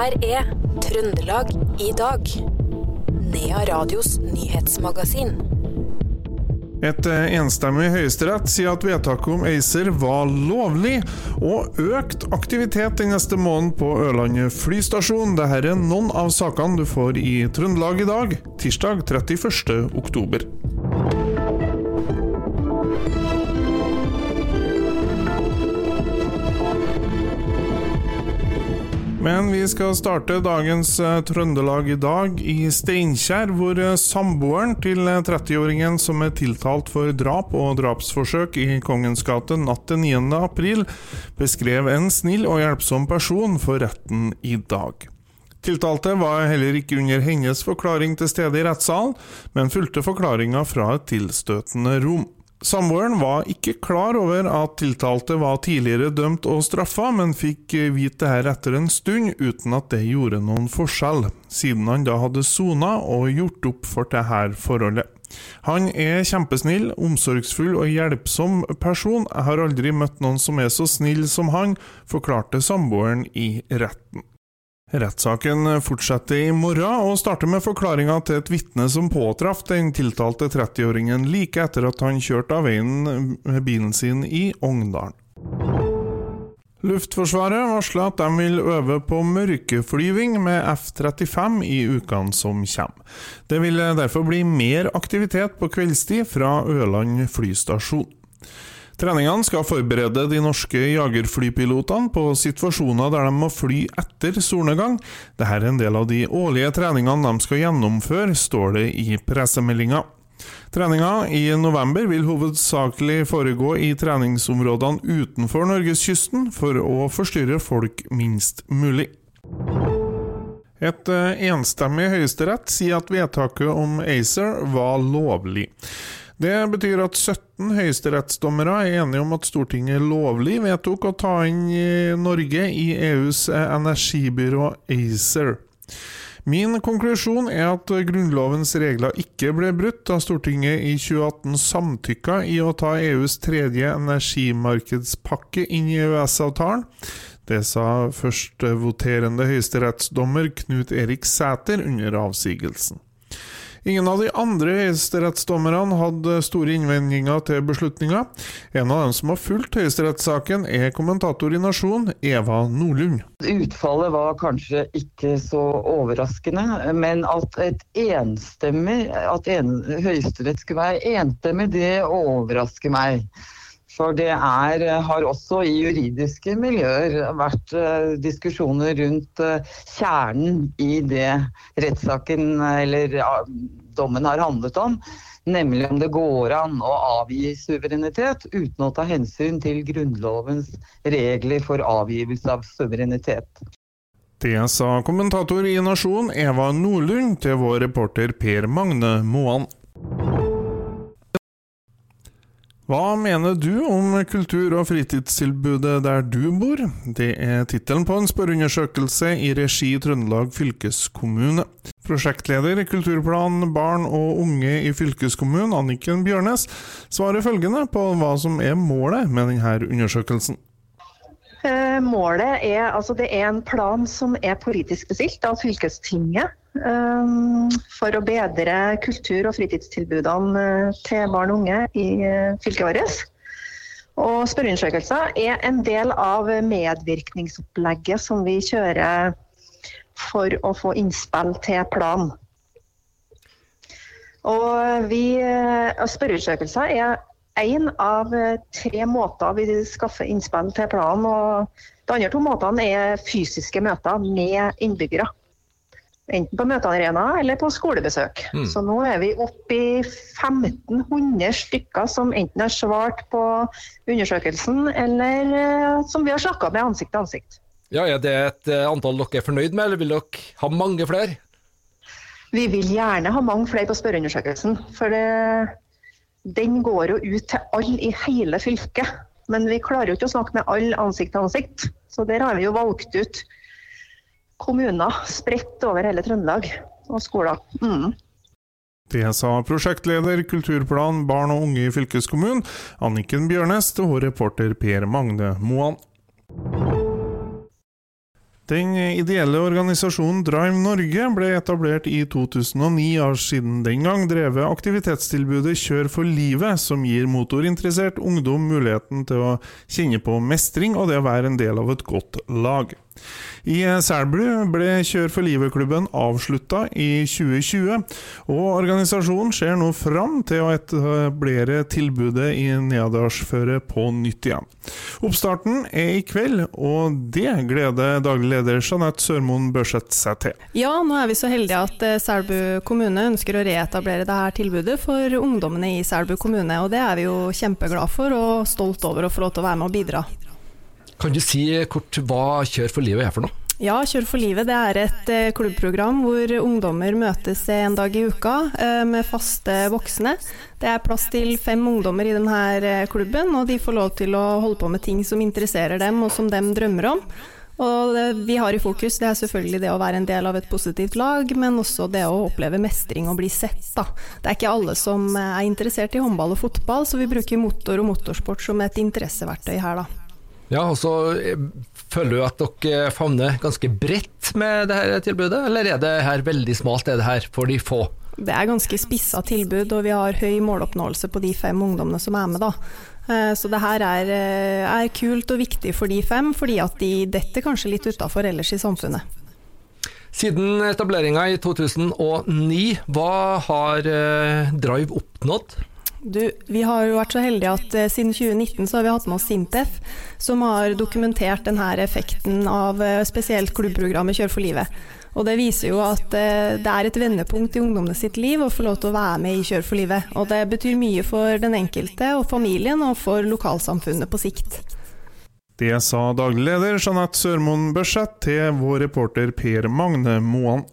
her er Trøndelag i dag. Nea Radios nyhetsmagasin. Et eh, enstemmig høyesterett sier at vedtaket om ACER var lovlig, og økt aktivitet den neste måneden på Ørland flystasjon. Dette er noen av sakene du får i Trøndelag i dag, tirsdag 31. oktober. Men vi skal starte dagens eh, Trøndelag i dag i Steinkjer, hvor eh, samboeren til 30-åringen eh, som er tiltalt for drap og drapsforsøk i Kongens gate natt til 9. april, beskrev en snill og hjelpsom person for retten i dag. Tiltalte var heller ikke under hennes forklaring til stede i rettssalen, men fulgte forklaringa fra et tilstøtende rom. Samboeren var ikke klar over at tiltalte var tidligere dømt og straffa, men fikk vite dette etter en stund, uten at det gjorde noen forskjell, siden han da hadde sona og gjort opp for dette forholdet. Han er kjempesnill, omsorgsfull og hjelpsom person, jeg har aldri møtt noen som er så snill som han, forklarte samboeren i retten. Rettssaken fortsetter i morgen, og starter med forklaringa til et vitne som påtraff den tiltalte 30-åringen like etter at han kjørte av veien med bilen sin i Ogndalen. Luftforsvaret varsler at de vil øve på mørkeflyving med F-35 i ukene som kommer. Det vil derfor bli mer aktivitet på kveldstid fra Ørland flystasjon. Treningene skal forberede de norske jagerflypilotene på situasjoner der de må fly etter solnedgang. Dette er en del av de årlige treningene de skal gjennomføre, står det i pressemeldinga. Treninga i november vil hovedsakelig foregå i treningsområdene utenfor norgeskysten, for å forstyrre folk minst mulig. Et eh, enstemmig høyesterett sier at vedtaket om ACER var lovlig. Det betyr at 17 høyesterettsdommere er enige om at Stortinget lovlig vedtok å ta inn Norge i EUs energibyrå ACER. Min konklusjon er at Grunnlovens regler ikke ble brutt da Stortinget i 2018 samtykka i å ta EUs tredje energimarkedspakke inn i EØS-avtalen. Det sa førstvoterende høyesterettsdommer Knut Erik Sæter under avsigelsen. Ingen av de andre høyesterettsdommerne hadde store innvendinger til beslutninga. En av dem som har fulgt høyesterettssaken, er kommentator i Nasjon, Eva Nordlund. Utfallet var kanskje ikke så overraskende, men at et enstemmig, at en, Høyesterett skulle være enstemmig, det overrasker meg. For det er, har også i juridiske miljøer vært uh, diskusjoner rundt uh, kjernen i det rettssaken eller dommen har handlet om. Nemlig om det går an å avgi suverenitet uten å ta hensyn til Grunnlovens regler for avgivelse av suverenitet. Det sa kommentator i Nasjon Eva Nordlund til vår reporter Per Magne Moan. Hva mener du om kultur- og fritidstilbudet der du bor? Det er tittelen på en spørreundersøkelse i regi Trøndelag fylkeskommune. Prosjektleder i Kulturplan barn og unge i fylkeskommunen, Anniken Bjørnes, svarer følgende på hva som er målet med denne undersøkelsen. Eh, målet er, altså det er en plan som er politisk bestilt av fylkestinget for å bedre kultur- og fritidstilbudene eh, til barn og unge i eh, fylket vårt. Og Spørreundersøkelser er en del av medvirkningsopplegget som vi kjører for å få innspill til planen. Og vi, eh, Spørreundersøkelser er én av tre måter vi skaffer innspill til planen. og De andre to måtene er fysiske møter med innbyggere. Enten på møtearena eller på skolebesøk. Mm. Så nå er vi oppe i 1500 stykker som enten har svart på undersøkelsen, eller uh, som vi har snakka med ansikt til ansikt. Ja, Er det et uh, antall dere er fornøyd med, eller vil dere ha mange flere? Vi vil gjerne ha mange flere på spørreundersøkelsen. For det, den går jo ut til alle i hele fylket. Men vi klarer jo ikke å snakke med alle ansikt til ansikt. Så der har vi jo valgt ut kommuner spredt over hele Trøndelag, og skoler. Mm. Det sa prosjektleder Kulturplan barn og unge i fylkeskommunen, Anniken Bjørnes, vår reporter Per Magne Moan. Den ideelle organisasjonen Drive Norge ble etablert i 2009, og siden den gang drevet aktivitetstilbudet Kjør for livet, som gir motorinteressert ungdom muligheten til å kjenne på mestring og det å være en del av et godt lag. I Selbu ble Kjør for livet-klubben avslutta i 2020, og organisasjonen ser nå fram til å etablere tilbudet i Neadalsføret på nytt igjen. Oppstarten er i kveld, og det gleder daglig leder Jeanette Sørmoen Børseth seg til. Ja, nå er vi så heldige at eh, Selbu kommune ønsker å reetablere dette tilbudet for ungdommene i Selbu kommune, og det er vi jo kjempeglade for og stolt over å få lov til å være med og bidra. Kan du si kort hva Kjør for livet er for noe? Ja, Kjør for livet det er et eh, klubbprogram hvor ungdommer møtes en dag i uka eh, med faste voksne. Det er plass til fem ungdommer i denne eh, klubben, og de får lov til å holde på med ting som interesserer dem og som dem drømmer om. Og vi har i fokus, det er selvfølgelig det å være en del av et positivt lag, men også det å oppleve mestring og bli sett. Da. Det er ikke alle som er interessert i håndball og fotball, så vi bruker motor og motorsport som et interesseverktøy her, da. Ja, og så eh, Føler du at dere favner ganske bredt med dette tilbudet, eller er det her veldig smalt, er det her for de få? Det er ganske spissa tilbud, og vi har høy måloppnåelse på de fem ungdommene som er med. da. Eh, så det her er, eh, er kult og viktig for de fem, fordi at de detter kanskje litt utafor ellers i samfunnet. Siden etableringa i 2009, hva har Drive oppnådd? Du, vi har jo vært så heldige at eh, siden 2019 så har vi hatt med oss Sintef, som har dokumentert denne effekten av eh, spesielt klubbprogrammet Kjør for livet. Og det viser jo at eh, det er et vendepunkt i ungdommene sitt liv å få lov til å være med i Kjør for livet. Og det betyr mye for den enkelte og familien, og for lokalsamfunnet på sikt. Det sa daglig leder Jeanette Sørmoen Børseth til vår reporter Per Magne Moan.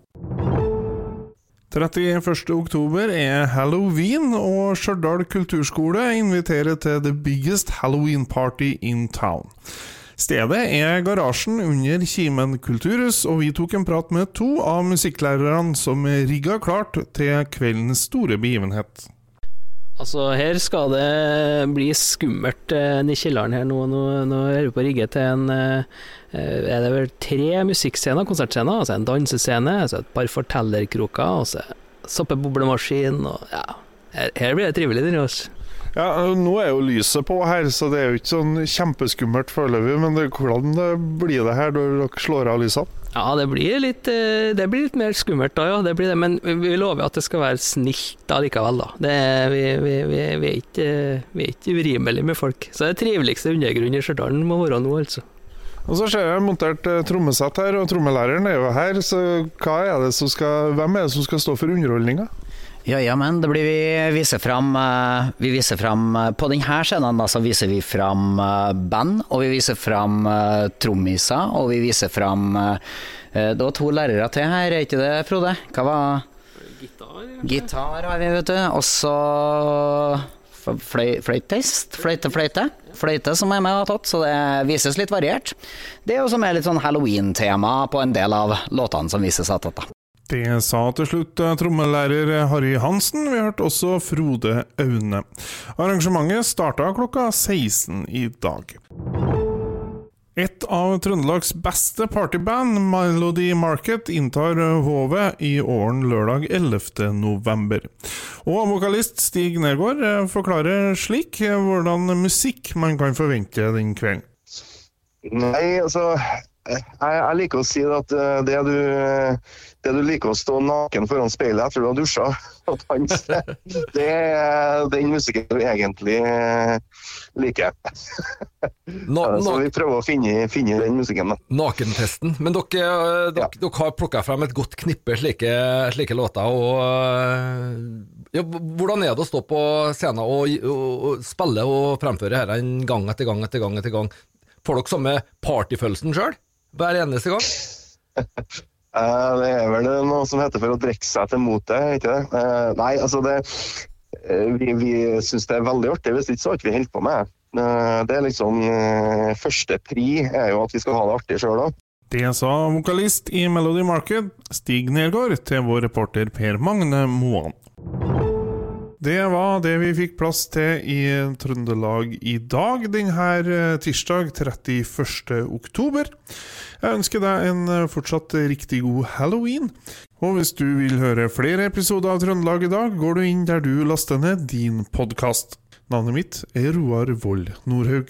31.oktober er halloween, og Stjørdal kulturskole inviterer til the biggest halloween party in town. Stedet er garasjen under Kimen kulturhus, og vi tok en prat med to av musikklærerne som rigga klart til kveldens store begivenhet. Altså, her skal det bli skummelt eh, i kjelleren her nå. Nå, nå er vi på rigge til en eh, Er det vel tre musikkscener, konsertscener? Altså en dansescene, altså et par fortellerkroker, altså så soppeboblemaskin og ja. Her, blir det trivelig denne oss. Ja, Nå er jo lyset på her, så det er jo ikke sånn kjempeskummelt foreløpig. Men det, hvordan blir det her når dere slår av lysene? Ja, det blir, litt, eh, det blir litt mer skummelt da, ja. Det blir det. Men vi lover at det skal være snilt da likevel, da. Det, vi, vi, vi, vi, er ikke, vi er ikke urimelige med folk. Så det triveligste undergrunnen i Stjørdal må være nå, altså. Og så ser jeg montert eh, trommesett her, og trommelæreren er jo her. Så er det som skal, hvem er det som skal stå for underholdninga? Ja, ja, men det blir vi viser fram eh, Vi viser fram eh, På denne scenen da, så viser vi fram eh, band, og vi viser fram trommiser, og vi viser fram Det var to lærere til her, er ikke det, Frode? Hva var Gitar. Gitar har vi, vet du. Og så fløytist. Fløyte, fløyte. Som er med og tatt, så det vises litt variert. Det er jo som er litt sånn halloween-tema på en del av låtene som vises av tatt. Det sa til slutt eh, trommelærer Harry Hansen. Vi hørte også Frode Aune. Arrangementet starta klokka 16 i dag. Et av Trøndelags beste partyband, Melody Market, inntar hovet i Åren lørdag 11. november. Og vokalist Stig Nergård eh, forklarer slik hvordan musikk man kan forvente den kvelden. Nei, altså jeg, jeg liker å si at eh, det du det du liker å stå naken foran speilet etter du har dusja og danse, det er den musikken du egentlig eh, liker. No, no, så vi prøver å finne, finne den musikken. Nakentesten. Men dere, eh, dere, ja. dere har plukka frem et godt knippe slike, slike låter. og eh, ja, Hvordan er det å stå på scenen og, og, og spille og fremføre dette en gang etter gang etter gang? etter gang? Får dere samme partyfølelsen sjøl hver eneste gang? Eh, det er vel noe som heter for å drikke seg til motet, ikke det? Eh, nei, altså det eh, Vi, vi syns det er veldig artig, hvis ikke så har ikke vi holdt på med det. er liksom Første pri er jo at vi skal ha det artig sjøl òg. Det sa vokalist i Melody Market, Stig Nergård, til vår reporter Per Magne Moan. Det var det vi fikk plass til i Trøndelag i dag, denne tirsdag 31. oktober. Jeg ønsker deg en fortsatt riktig god halloween. Og hvis du vil høre flere episoder av Trøndelag i dag, går du inn der du laster ned din podkast. Navnet mitt er Roar Vold Nordhaug.